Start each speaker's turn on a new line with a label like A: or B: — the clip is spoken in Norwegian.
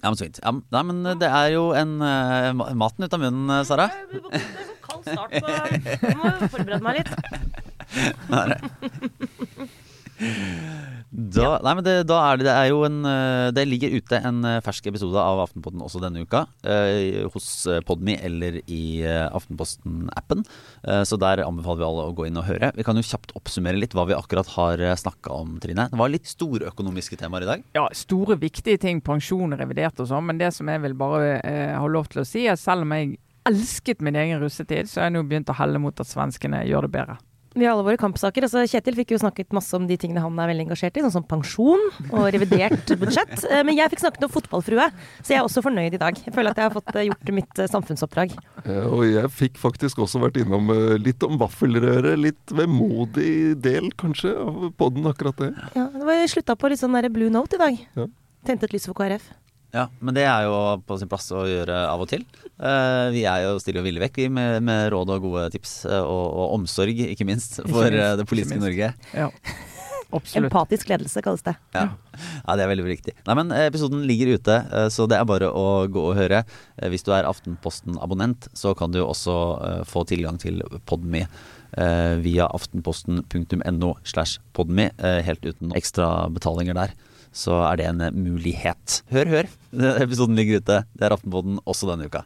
A: Ja, men så fint. Ja, nei, men det er jo en eh, ma- Maten ut av munnen, eh, Sara.
B: Det er så kald start på Jeg må forberede meg litt.
A: Da, nei, men det, da er det, det er jo en eh, Det ligger ute en eh, fersk episode av Aftenposten også denne uka. eh, hos Podmy Podme eller i eh, Aftenposten-appen. Eh, så der anbefaler vi alle å gå inn og høre. Vi kan jo kjapt oppsummere litt hva vi akkurat har snakka om, Trine. Det var litt store økonomiske temaer i dag.
C: Ja, store, viktige ting. Pensjon revidert og sånn. Men det som jeg vil bare eh, ha lov til å si, er selv om jeg elsket min egen russetid, så har jeg nå begynt å helle mot at svenskene gjør det bedre.
B: Vi har alle våre kampsaker. Altså, Kjetil fikk jo snakket masse om de tingene han er veldig engasjert i, sånn som pensjon og revidert budsjett. Eh, Men jeg fikk snakket om fotballfrue, så jeg er også fornøyd i dag. Jeg føler at jeg har fått eh, gjort mitt eh, samfunnsoppdrag.
D: Og jeg fikk faktisk også vært innom litt om vaffelrøre. Litt vemodig del, kanskje, av podden, akkurat det.
B: Ja, det var slutta på litt sånn der blue note i dag.
D: Ja.
B: Tente et lys for KrF.
A: Ja, men det er jo på sin plass å gjøre av og til. Eh, vi er jo stille og ville vekk vi, med, med råd og gode tips, eh, og, og omsorg, ikke minst, for
C: minst,
A: eh, det politiske. Norge.
C: Ja, absolutt.
B: Empatisk ledelse kalles det.
A: Ja. ja, det er veldig riktig. Nei, men Episoden ligger ute, så det er bare å gå og høre. Hvis du er Aftenposten-abonnent, så kan du også få tilgang til Podme via aftenposten.no slash podme, helt uten ekstra betalinger der. Så er det en mulighet. Hør, hør! Episoden ligger ute. Det er Aftenposten også denne uka.